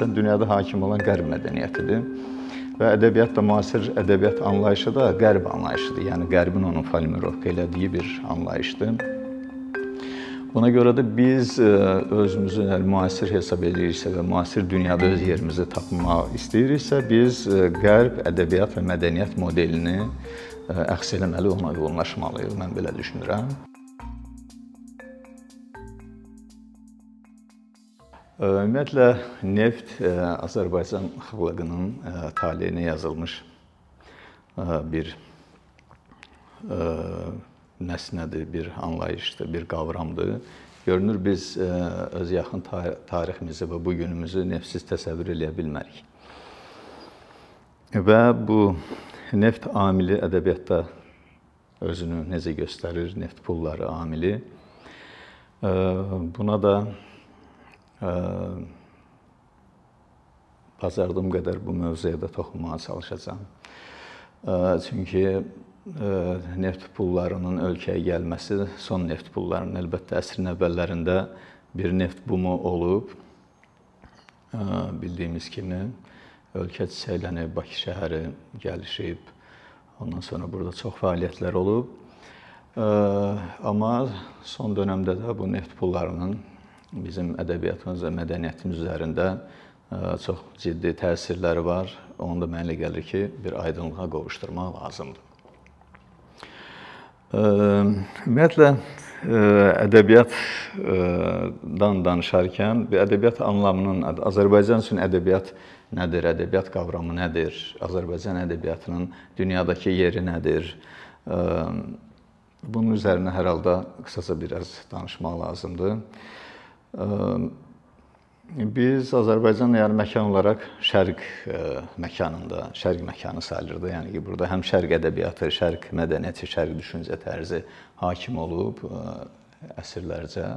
Sən dünyada hakim olan qərb mədəniyyətidir. Və ədəbiyyat da müasir ədəbiyyat anlayışı da qərb anlayışıdır. Yəni qərbin onu formirovka elədiyi bir anlayışdır. Buna görə də biz e, özümüzü müasir hesab ediriksə və müasir dünyada öz yerimizi tapmaq istəyiriksə, biz e, qərb ədəbiyyat və mədəniyyət modelini e, əks eləməli, ona uyğunlaşmalıyıq. Mən belə düşünürəm. Ümumiyyətlə neft Azərbaycan xalqının taleyinə yazılmış bir nəsnədir, bir anlayışdır, bir qavramdır. Görünür biz öz yaxın tariximizi və bu günümüzü neftsiz təsəvvür eləyə bilmərik. Və bu neft amili ədəbiyyatda özünü necə göstərir? Neft pulları amili. Buna da bacardığım qədər bu mövzuya da toxunmağa çalışacağam. Çünki neft pullarının ölkəyə gəlməsi, son neft pullarının əlbəttə əsrin əvvəllərində bir neft bumu olub. Bildiyimiz kimi ölkə çiçəklənib, Bakı şəhəri gəlişib. Ondan sonra burada çox fəaliyyətlər olub. Amma son dövrdə də bu neft pullarının bizim ədəbiyyatımız və mədəniyyətimiz üzərində çox ciddi təsirləri var. Onu da mənə gəlir ki, bir aydınlığa qovuşdurmaq lazımdır. Ümumiyyətlə ədəbiyyatdan danışarkən, ədəbiyyat anlamının Azərbaycan üçün ədəbiyyat nədir, ədəbiyyat qavramı nədir, Azərbaycan ədəbiyyatının dünyadakı yeri nədir? Bunun üzərinə hər halda qısaca biraz danışmaq lazımdır. Biz Azərbaycan yəni məkan olaraq şərq məkanında, şərq məkanı sayılırdı. Yəni ki, burada həm şərq ədəbiyyatı, şərq mədəniyyəti, şərq düşüncə tərzi hakim olub əsrlərcə.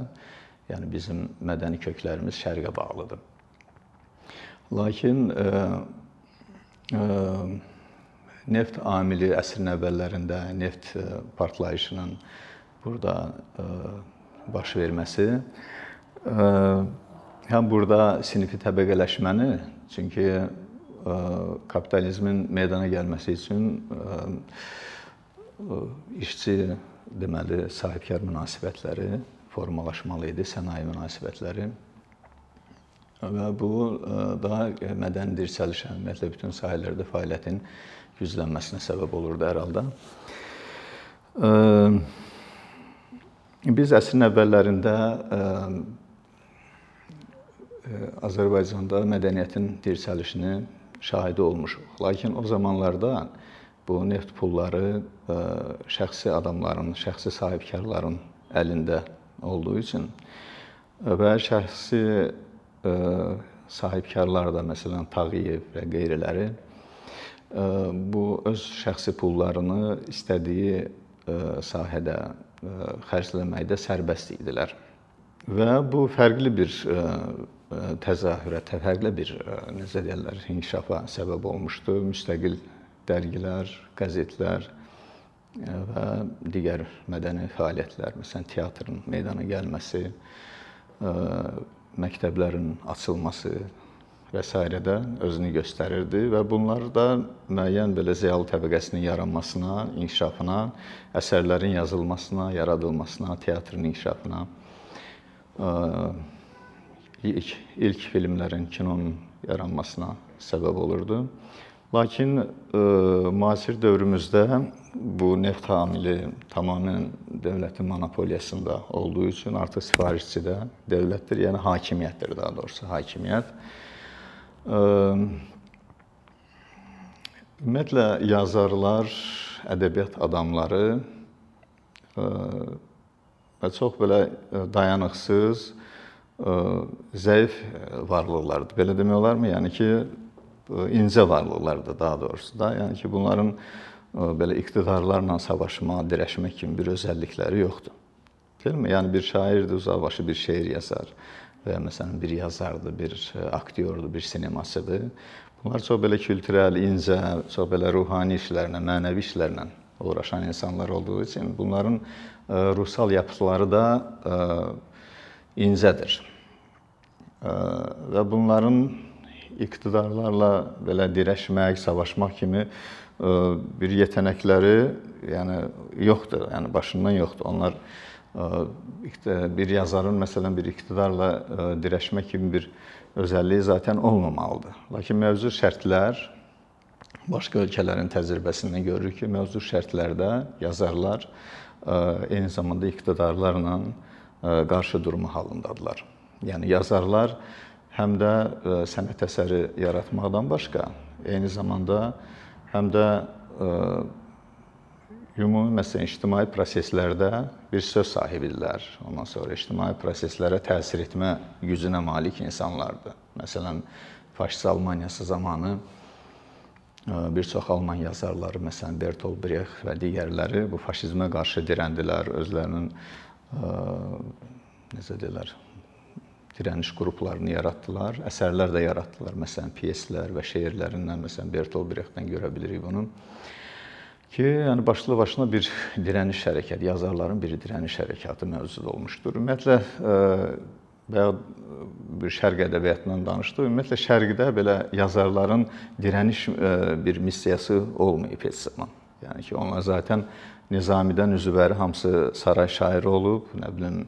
Yəni bizim mədəni köklərimiz şərqə bağlıdır. Lakin ə, ə, neft amili əsrin əvvəllərində neft partlayışının burada ə, baş verməsi həm burada sinfi təbəqələşməni, çünki kapitalizmin meydana gəlməsi üçün işçi deməli sahibkar münasibətləri formalaşmalı idi, sənaye münasibətləri. Və bu daha mədəni dirçəlişə, ümumiyyətlə bütün sahələrdə fəaliyyətin güclənməsinə səbəb olurdu hər halda. Biz əsrin əvvəllərində Azərbaycanda mədəniyyətin dirçəlişini şahidi olmuşuq. Lakin o zamanlarda bu neft pulları şəxsi adamların, şəxsi sahibkarların əlində olduğu üçün və şəxsi sahibkarlar da, məsələn, Tağıyev və qeyriləri bu öz şəxsi pullarını istədiyi sahədə xərcləməkdə sərbəst idilər. Və bu fərqli bir təzahürətə, fərqli bir necə deyirlər, inkişafa səbəb olmuşdu. Müstəqil dərgilər, qəzetlər və digər mədəni fəaliyyətlər, məsələn, teatrın meydana gəlməsi, məktəblərin açılması və s. də özünü göstərirdi və bunlar da müəyyən belə ziyalı təbəqəsinin yaranmasına, inkişafına, əsərlərin yazılmasına, yaradılmasına, teatrın inkişafına ilk, ilk filmlərin, kinonun yaranmasına səbəb olurdu. Lakin ə, e, müasir dövrümüzdə bu neft amili tamamilə dövlətin monopoliyasında olduğu üçün artıq sifarişçi də dövlətdir, yəni hakimiyyətdir daha doğrusu, hakimiyyət. Ə, ümumiyyətlə yazarlar, ədəbiyyat adamları ə, və çox belə dayanıqsız, zəif varlıqlardır. Belə demək olarmı? Yəni ki, incə varlıqlardır daha doğrusu da. Yəni ki, bunların belə iqtidarlarla savaşma, dirəşmək kimi bir özəllikləri yoxdur. Deyilmi? Yəni bir şairdir, uzaqbaşı bir şeir yazar və məsələn bir yazardır, bir aktyordur, bir sinemasıdır. Bunlar çox belə kültürel, incə, çox belə ruhani işlərlə, mənəvi işlərlə uğraşan insanlar olduğu üçün bunların ruhsal yapıları da incədir. Və bunların iqtidarlarla belə dirəşmək, savaşmaq kimi bir yetənəkləri, yəni yoxdur, yəni başından yoxdur. Onlar bir yazarın məsələn bir iqtidarla dirəşmək kimi bir özəlliyi zaten olmamalıdır. Lakin mövcud şərtlər başqa ölkələrin təcrübəsindən görürük ki, mövcud şərtlərdə yazarlar eyni zamanda iqtidarlarla qarşı durma halındadılar. Yəni yazarlar həm də sənət əsəri yaratmaqdan başqa, eyni zamanda həm də ümumi məsələn ictimai proseslərdə bir söz sahibidirlər. Ondan sonra ictimai proseslərə təsir etmə gücünə malik insanlardır. Məsələn, faşist Almaniyası zamanı bir çox alman yazarları, məsələn Bertolt Brecht və digərləri bu faşizmə qarşı dirəndilər, özlərinin necə deyirlər, dirəniş qruplarını yaratdılar, əsərlər də yaratdılar. Məsələn, pyeslər və şeirlərindən, məsələn Bertolt Brechtdən görə bilirik bunu ki, yəni başlı başına bir dirəniş hərəkəti, yazarların bir dirəniş hərəkatı mövcud olmuşdur. Ümumiyyətlə bayaq bir şərq ədəbiyyatından danışdıq. Ümumiyyətlə şərqdə belə yazarların dirəniş bir missiyası olmayıb heç zaman. Yəni ki, onlar zaten Nizamidən üzvləri hamısı saray şairi olub, nə bilim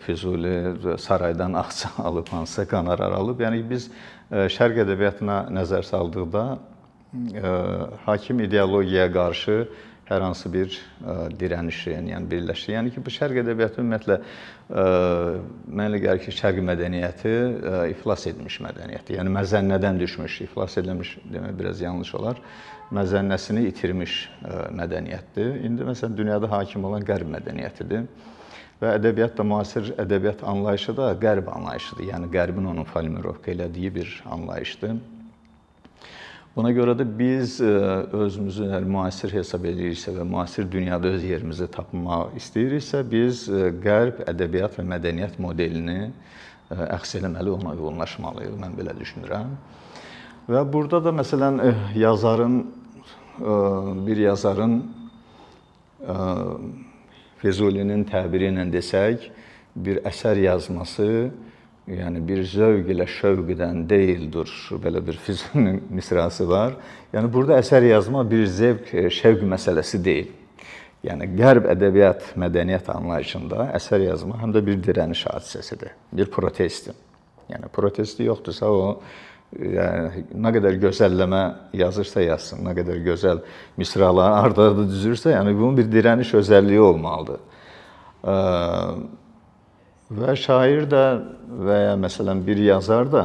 Füzuli saraydan ağça alıb, hansısa qonorar alıb. Yəni biz şərq ədəbiyyatına nəzər saldıqda hakim ideologiyaya qarşı hər hansı bir dirənişin, yəni birləşir. Yəni ki, bu şərq ədəbiyyatı ümumiyyətlə mənə elə gəlir ki, şərq mədəniyyəti iflas etmiş mədəniyyətdir. Yəni məzənnədən düşmüş, iflas edilmiş demək biraz yanlış olar. Məzənnəsini itirmiş mədəniyyətdir. İndi məsələn dünyada hakim olan qərb mədəniyyətidir. Və ədəbiyyat da müasir ədəbiyyat anlayışı da qərb anlayışıdır. Yəni qərbin onu formulovka elədiyi bir anlayışdır. Buna görə də biz e, özümüzü müasir hesab ediriksə və müasir dünyada öz yerimizi tapmaq istəyiriksə, biz e, qərb ədəbiyyat və mədəniyyət modelini e, əks eləməli, ona uyğunlaşmalıyıq, mən belə düşünürəm. Və burada da məsələn yazarın bir yazarın Füzulinin təbiri ilə desək, bir əsər yazması yəni bir zövq ilə şövq edən deyildir. Belə bir Füzulinin misrası var. Yəni burada əsər yazma bir zövq, şövq məsələsi deyil. Yəni qərb ədəbiyyat, mədəniyyət anlayışında əsər yazma həm də bir dirəniş hadisəsidir, bir protestdir. Yəni protesti yoxdursa o yəni nə qədər gözəlləmə yazırsa yazsın, nə qədər gözəl misraları ardı-ardı düzürsə, yəni bunun bir dirəniş özəlliyi olmalıdır. Və şair də və ya məsələn bir yazar da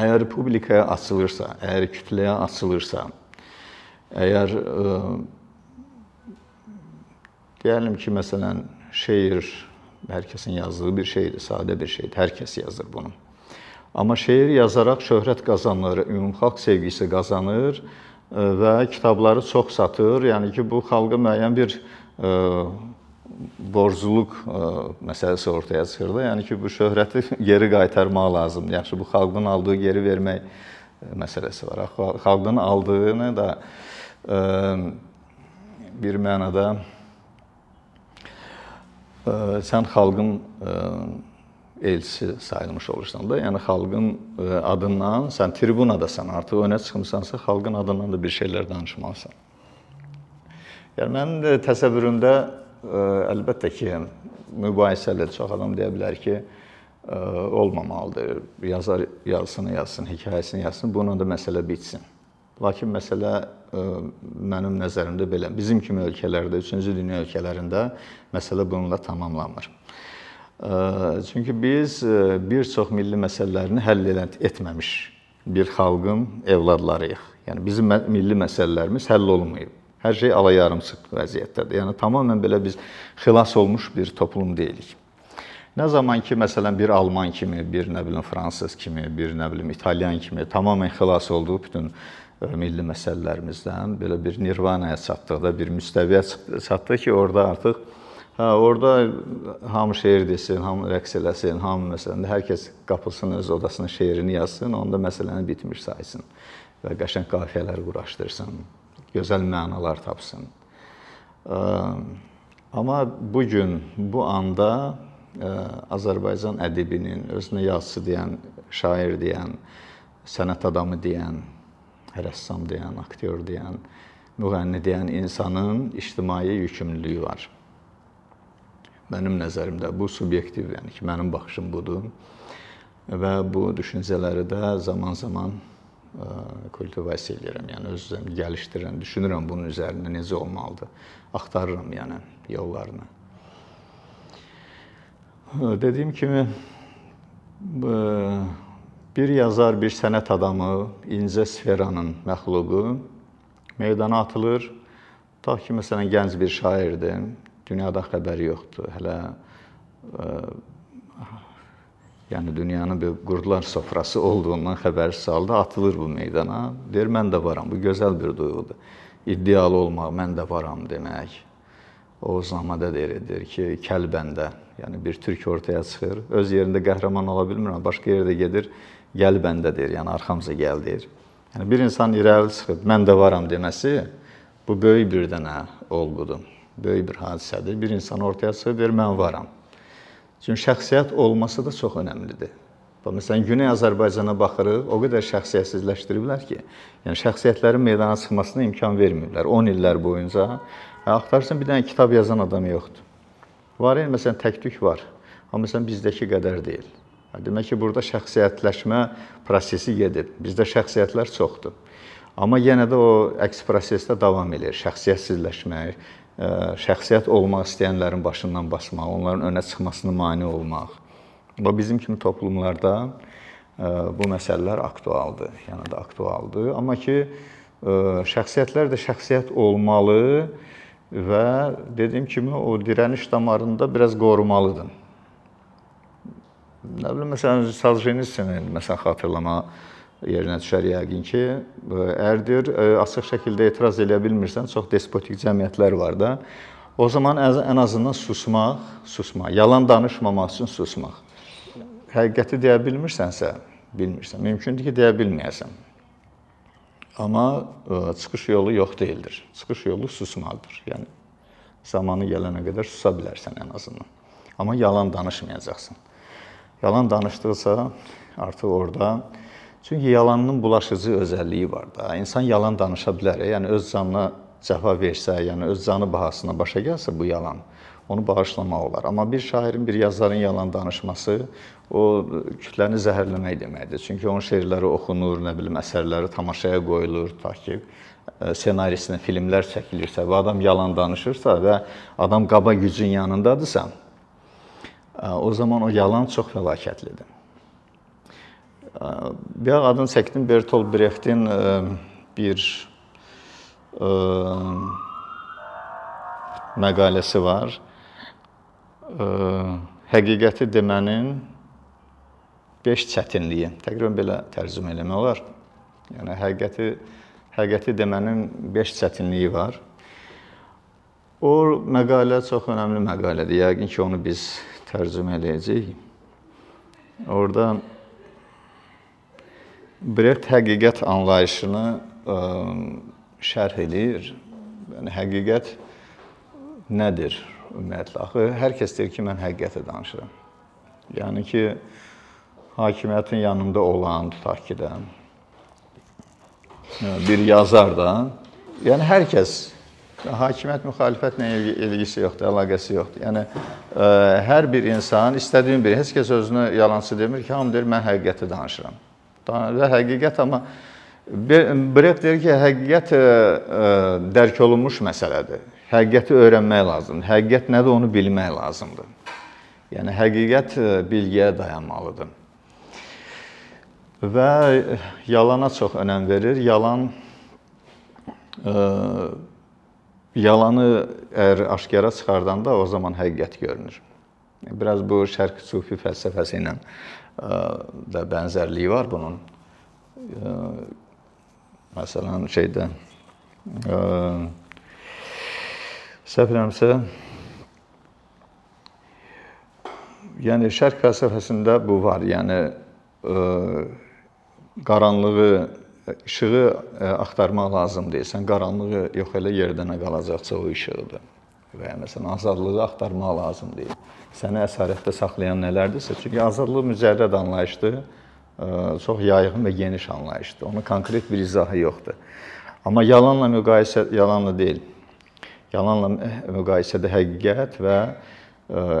əgər publikaya açılırsa, əgər kütləyə açılırsa, əgər deyəlim ki, məsələn, şeir hər kəsin yazdığı bir şeydir, sadə bir şeydir. Hər kəs yazır bunu. Amma şeir yazaraq şöhrət qazanır, ümumxalq sevgisi qazanır və kitabları çox satır. Yəni ki, bu xalqa müəyyən bir e, borcluluq e, məsələsi ortaya çıxır da. Yəni ki, bu şöhrəti geri qaytarmaq lazımdır. Yaxşı, bu xalqın aldığı geri vermək e, məsələsi var. Xalqın aldığını da bir mənada sən xalqın elçisi sayılmış olursan da, yəni xalqın adından sən tribunadasan, artıq önə çıxmısansa, xalqın adından da bir şeylər danışmalısan. Yəni mənim də təsəvvürümdə əlbəttə ki, mübahisələr çox adam deyə bilər ki, olmamalıdır. Yazar yazsın, yazsın, hekayəsini yazsın, bununla da məsələ bitsin. Lakin məsələ mənim nəzərimdə belə. Bizim kimi ölkələrdə, 3-cü dünya ölkələrində məsələ bununla tamamlanmır. Çünki biz bir çox milli məsələlərini həll etməmiş bir xalqın evladlarıyıq. Yəni bizim milli məsələlərimiz həll olunmayıb. Hər şey alayarımçıq vəziyyətdədir. Yəni tamamilə belə biz xilas olmuş bir toplum deyilik. Nə zaman ki, məsələn, bir alman kimi, bir nə bilim fransız kimi, bir nə bilim italyan kimi tamamilə xilas olduğu bütün milli məsələlərimizdən belə bir nirvanaya çatdıqda, bir müstəviyə çatdı ki, orada artıq Hə, orada hamı şeir desin, hamı rəqs eləsin, hamı məsələn hər kəs qapılsın öz odasına şeirini yazsın, onda məsələni bitmiş saysın və qəşəng qafiyələr quraşdırsın, gözəl mənalar tapsın. Amma bu gün, bu anda Azərbaycan ədibinin özünə yazıçı deyən, şair deyən, sənət adamı deyən, rəssam deyən, aktyor deyən, müğənni deyən insanın ictimai yükümlülüyü var. Mənim nəzərimdə bu subyektiv, yəni ki, mənim baxışım budur. Və bu düşüncələri də zaman-zaman kultivasiya edirəm, yəni özüm gəlişdirirəm, düşünürəm bunun üzərində necə olmalıdır, axtarıram yəni yollarını. Dediyim kimi bir yazar, bir sənət adamı, incə sferanın məxluqu meydana atılır. Ta ki, məsələn, gənc bir şairdir, dünyada xəbəri yoxdur. Hələ ə, yəni dünyanın bir qurdlar sofrası olduğundan xəbərsiz halda atılır bu meydana. Deyir, mən də varam. Bu gözəl bir duyğudur. İddialı olmaq, mən də varam demək. Oğuz Namadə deyir, deyir ki, Kəlbəndə, yəni bir türk ortaya çıxır. Öz yerində qəhrəman ola bilmir, amma başqa yerdə gedir, gəl bəndə deyir, yəni arxamıza gəl deyir. Yəni bir insan irəli çıxıb mən də varam deməsi bu böyük bir dənə olğudur. Böyük bir hadisədir. Bir insan ortaya çıxıb deyir mən varam. Çünki şəxsiyyət olması da çox əhəmilidir. Bax məsələn Güney Azərbaycana baxırıq, o qədər şəxsiyyətsizləşdiriblər ki, yəni şəxsiyyətlərin meydana çıxmasına imkan vermirlər 10 illər boyunca. Hə, axtarsan bir dənə kitab yazan adam yoxdur. Var, yəni məsələn təktük var. Amma məsələn bizdəki qədər deyil. Demək ki, burada şəxsiyyətləşmə prosesi gedir. Bizdə şəxsiyyətlər çoxdur. Amma yenə də o əks prosesdə davam edir. Şəxsiyyətsizləşmək, e, şəxsiyyət olmaq istəyənlərin başından basmaq, onların önə çıxmasına mane olmaq. Və bizim kimi toplumlarda e, bu məsələlər aktualdır. Yəni də aktualdır. Amma ki, e, şəxsiyyətlər də şəxsiyyət olmalı və dediyim kimi o dirəniş damarında biraz qorumalıdır. Nə bilim məsələn Soljenitsinin məsələn xatırlama yerinə düşər yəqin ki, əgər deyir açıq şəkildə etiraz eləyə bilmirsən, çox despotik cəmiyyətlər var da. O zaman ən azından susmaq, susmaq, yalan danışmamaq üçün susmaq. Həqiqəti deyə bilmirsənsə, bilmirsən. Mümkündür ki, deyə bilməyəsən. Amma e, çıxış yolu yox deyildir. Çıxış yolu susmaqdır. Yəni zamanı gələnə qədər susa bilərsən ən azından. Amma yalan danışmayacaqsan. Yalan danışdıqsa artıq orada çünki yalanın bulaşıcı özəlliyi var da. İnsan yalan danışa bilər. Yəni öz canına cəfa versə, yəni öz canı bahasına başa gəlsə bu yalan onu bağışlamaq olar. Amma bir şairin, bir yazarın yalan danışması o kütləni zəhərləmək deməkdir. Çünki onun şeirləri oxunur, nə bilim, əsərləri tamaşaya qoyulur, ki e, ssenarisinə filmlər çəkilirsə və adam yalan danışırsa və adam qaba gücün yanındadırsa, o zaman o yalan çox fəlakətlidir. Bir adını çəkdim Bertolt Brechtin bir məqaləsi var həqiqəti demənin 5 çətinliyi. Təqribən belə tərcümə eləmək olar. Yəni həqiqəti həqiqəti demənin 5 çətinliyi var. O məqalə çox önəmli məqalədir. Yəqin ki, onu biz tərcümə eləyəcəyik. Orda Brecht həqiqət anlayışını ə, şərh edir. Yəni həqiqət nədir? ümumiyyətlə. Axı hər kəs deyir ki, mən həqiqəti danışıram. Yəni ki, hakimiyyətin yanında olan, tutaq ki də, bir yazar da, yəni hər kəs hakimiyyət müxalifətlə ilgisi yoxdur, əlaqəsi yoxdur. Yəni ə, hər bir insan istədiyin bir, heç kəs özünü yalançı demir ki, hamı deyir mən həqiqəti danışıram. Və həqiqət amma Brecht deyir ki, həqiqət ə, ə, dərk olunmuş məsələdir həqiqəti öyrənmək lazımdır. Həqiqət nədir onu bilmək lazımdır. Yəni həqiqət e, bilgiyə dayanmalıdır. Və e, yalana çox önəm verir. Yalan ə, e, yalanı əgər aşkara çıxardanda o zaman həqiqət görünür. Biraz bu şərq sufi fəlsəfəsi ilə ə, də bənzərliyi var bunun. Ə, məsələn şeydə ə, Səhv eləmirəmsə, yəni şərq fəlsəfəsində bu var. Yəni ə, e, qaranlığı, işığı e, axtarmaq lazım deyil. Sən qaranlığı yox elə yerdə nə qalacaqsa o işıqdır. və məsələn azadlığı axtarmaq lazımdır. Səni əsarətdə saxlayan nələrdirsə, çünki azadlıq mücərrəd anlayışdır, çox yayğın və geniş anlayışdır. Onun konkret bir izahı yoxdur. Amma yalanla müqayisə yalanla deyil. Yalanla müqayisədə həqiqət və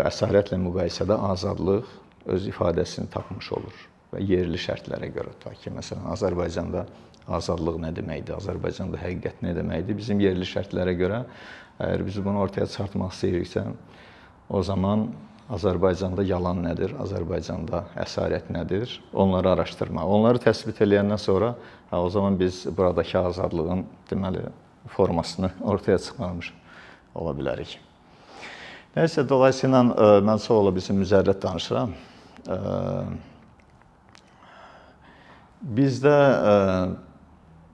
əsarətlə müqayisədə azadlıq öz ifadəsini tapmış olur və yerli şərtlərə görə ta ki, məsələn, Azərbaycanda azadlıq nə deməkdir, Azərbaycanda həqiqət nə deməkdir, bizim yerli şərtlərə görə əgər biz bunu ortaya çıxartmaq istəyiriksə, o zaman Azərbaycanda yalan nədir, Azərbaycanda əsarət nədir, onları araşdırmaq. Onları təsbit eləyəndən sonra hə, o zaman biz buradakı azadlığın deməli formasını ortaya çıxarmış ola bilərik. Nəsə dolayısıyla mən çox ola bilsin müzərrət danışıram. Bizdə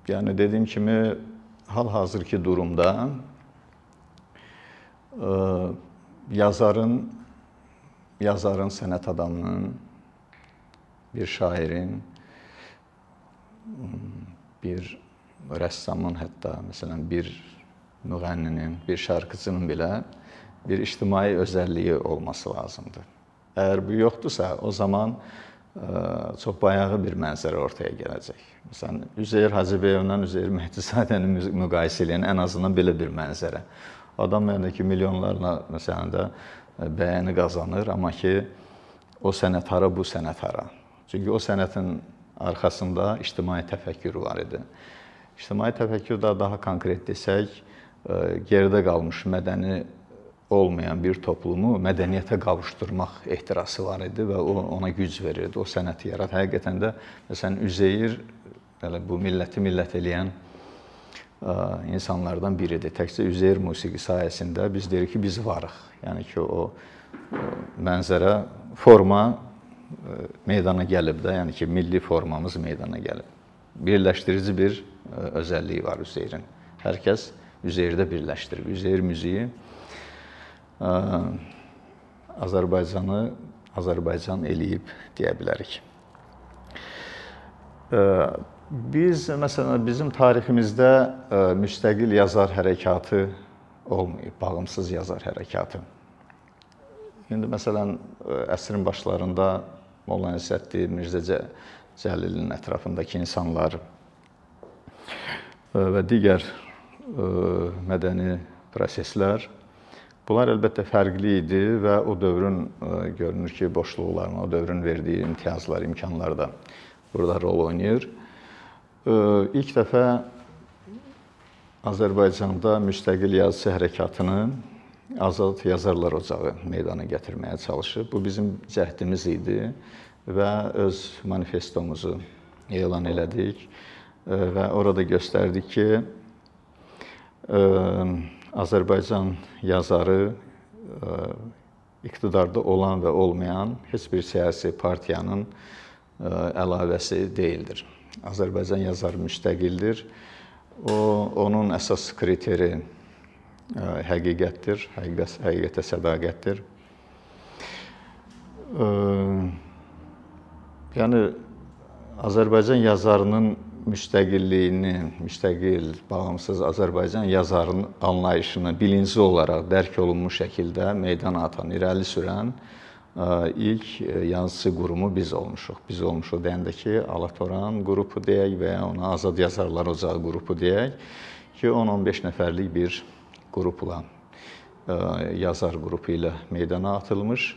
yəni dediyim kimi hal-hazırki durumda yazarın yazarın, sənət adamının, bir şairin, bir rəssamın hətta məsələn bir müğənninin, bir şarkıcının belə bir ictimai özəlliyi olması lazımdır. Əgər bu yoxdursa, o zaman çox bayağı bir mənzərə ortaya gələcək. Məsələn, Üzeyir Hacıbəyovla Üzeyir Mehdizadəni müqayisə edən ən azından belə bir mənzərə. Adam yəni ki, milyonlarla məsələn də bəyəni qazanır, amma ki o sənət hara, bu sənət hara. Çünki o sənətin arxasında ictimai təfəkkür var idi. İctimai təfəkkür də daha konkret desək, geridə qalmış mədəni olmayan bir toplumu mədəniyyətə qavuşdurmaq ehtirası var idi və o ona güc verirdi. O sənəti yarat. Həqiqətən də məsələn Üzeyir belə bu milləti millət eləyən ə, insanlardan biridir. Təkcə Üzeyir musiqi sayəsində biz deyirik ki, biz varıq. Yəni ki, o ə, mənzərə, forma ə, meydana gəlib də, yəni ki, milli formamız meydana gəlib. Birləşdirici bir ə, özəlliyi var Üzeyrin. Hər kəs Üzeyirdə birləşdirir. Üzeyir müziyi Azərbaycanı Azərbaycan eləyib deyə bilərik. Biz məsələn bizim tariximizdə müstəqil yazar hərəkatı olmayıb, bağımsız yazar hərəkatı. İndi məsələn əsrin başlarında Molla Nəsrəddin, Mirzə Cəlilin ətrafındakı insanlar və digər mədəni proseslər Bunlar əlbəttə fərqli idi və o dövrün e, görünür ki, boşluqlarına, o dövrün verdiyi imtiyazlar, imkanlar da burada rol oynayır. E, ilk dəfə Azərbaycanda müstəqil yazıçı hərəkatını Azad Yazarlar Ocağı meydana gətirməyə çalışıb. Bu bizim cəhdimiz idi və öz manifestomuzu elan elədik e, və orada göstərdik ki, Azərbaycan yazarı e, iqtidarda olan və olmayan heç bir siyasi partiyanın e, əlavəsi deyildir. Azərbaycan yazarı müstəqildir. O onun əsas kriteri e, həqiqətdir, həqiqət, həqiqətə sədaqətdir. Yəni Azərbaycan yazarının müstəqilliyini, müstəqil, bağımsız Azərbaycan yazarının anlayışını bilinci olaraq dərk olunmuş şəkildə meydana atan, irəli sürən ilk yazıçı qurumu biz olmuşuq. Biz olmuşuq deyəndə ki, Alatoran qrupu deyək və ya ona Azad Yazarlar Ocağı qrupu deyək ki, 10-15 nəfərlik bir qrupla yazar qrupu ilə meydana atılmış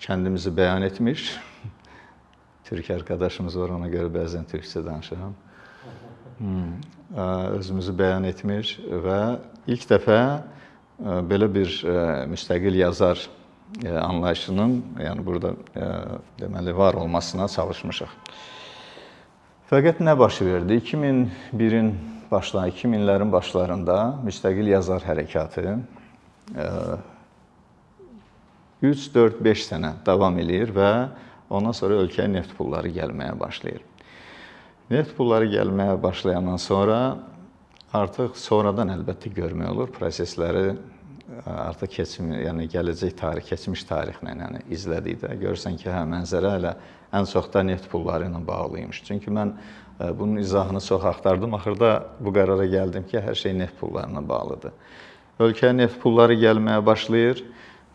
kəndimizi bəyan etmiş Türk arkadaşımız var, ona görə bəzən türkçə danışıram. Hmm. Özümüzü bəyan etmiş və ilk dəfə belə bir müstəqil yazar anlayışının, yəni burada deməli var olmasına çalışmışıq. Fəqət nə baş verdi? 2001-in başları, 2000-lərin başlarında müstəqil yazar hərəkatı 3, 4, 5 sənə davam eləyir və Ondan sonra ölkəyə neft pulları gəlməyə başlayır. Neft pulları gəlməyə başlayandan sonra artıq sonradan əlbəttə görmək olur prosesləri artıq keçmiş, yəni gələcək tarix, keçmiş tarixlə yəni izlədikdə görürsən ki, hə mənzərə elə ən çox da neft pulları ilə bağlı imiş. Çünki mən Bunun izahını çox axtardım. Axırda bu qərara gəldim ki, hər şey neft pullarına bağlıdır. Ölkəyə neft pulları gəlməyə başlayır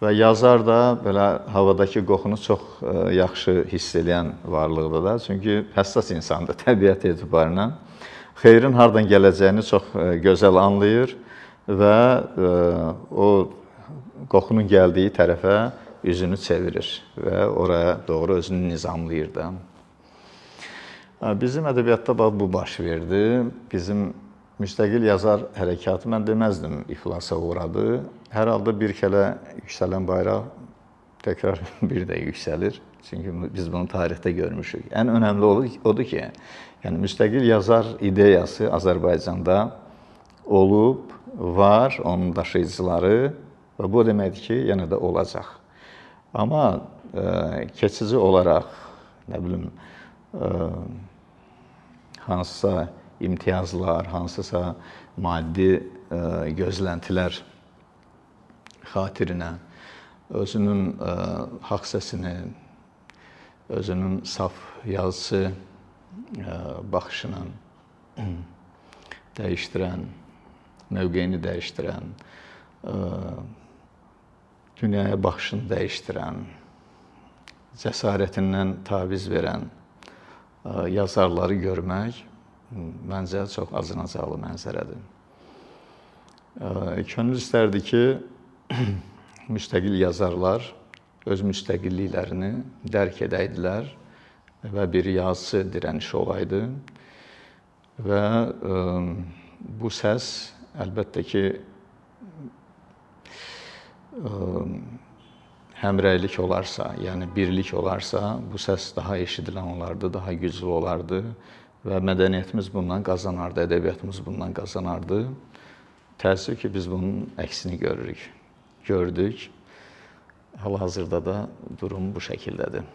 və yazar da belə havadakı qoxunu çox yaxşı hiss edən varlıqdır da. Çünki həssas insandır təbiət etibarıyla. Xeyrin hardan gələcəyini çox gözəl anlayır və o qoxunun gəldiyi tərəfə üzünü çevirir və oraya doğru özünü nizamlayır da. Bizim ədəbiyyatda bax bu baş verdi. Bizim müstəqil yazar hərəkatı mən deməzdim iflasa uğradı. Hər halda bir kələ yüksələn bayraq təkrar bir də yüksəlir. Çünki biz bunu tarixdə görmüşük. Ən önəmli odur ki, yəni müstəqil yazar ideyası Azərbaycanda olub, var, onun daşıyıcıları və bu deməkdir ki, yenə də olacaq. Amma e, keçici olaraq nə bilim e, hansısa imtiyazlar, hansısa maddi ə, e, gözləntilər xatirinə özünün ə, e, haqq səsini, özünün saf yazısı ə, e, baxışına dəyişdirən, mövqeyini dəyişdirən, ə, dünyaya baxışını dəyişdirən, cəsarətindən taviz verən yazarları görmək məncə çox acınacaqlı mənzərədir. Könül istərdi ki, müstəqil yazarlar öz müstəqilliklərini dərk edəydilər və bir yazısı dirənişi olaydı və bu səs əlbəttə ki həmrəylik olarsa, yəni birlik olarsa, bu səs daha eşidilən olardı, daha güclü olardı və mədəniyyətimiz bundan qazanardı, ədəbiyyatımız bundan qazanardı. Təəssüf ki, biz bunun əksini görürük. Gördük. Hal-hazırda da durum bu şəkildədir.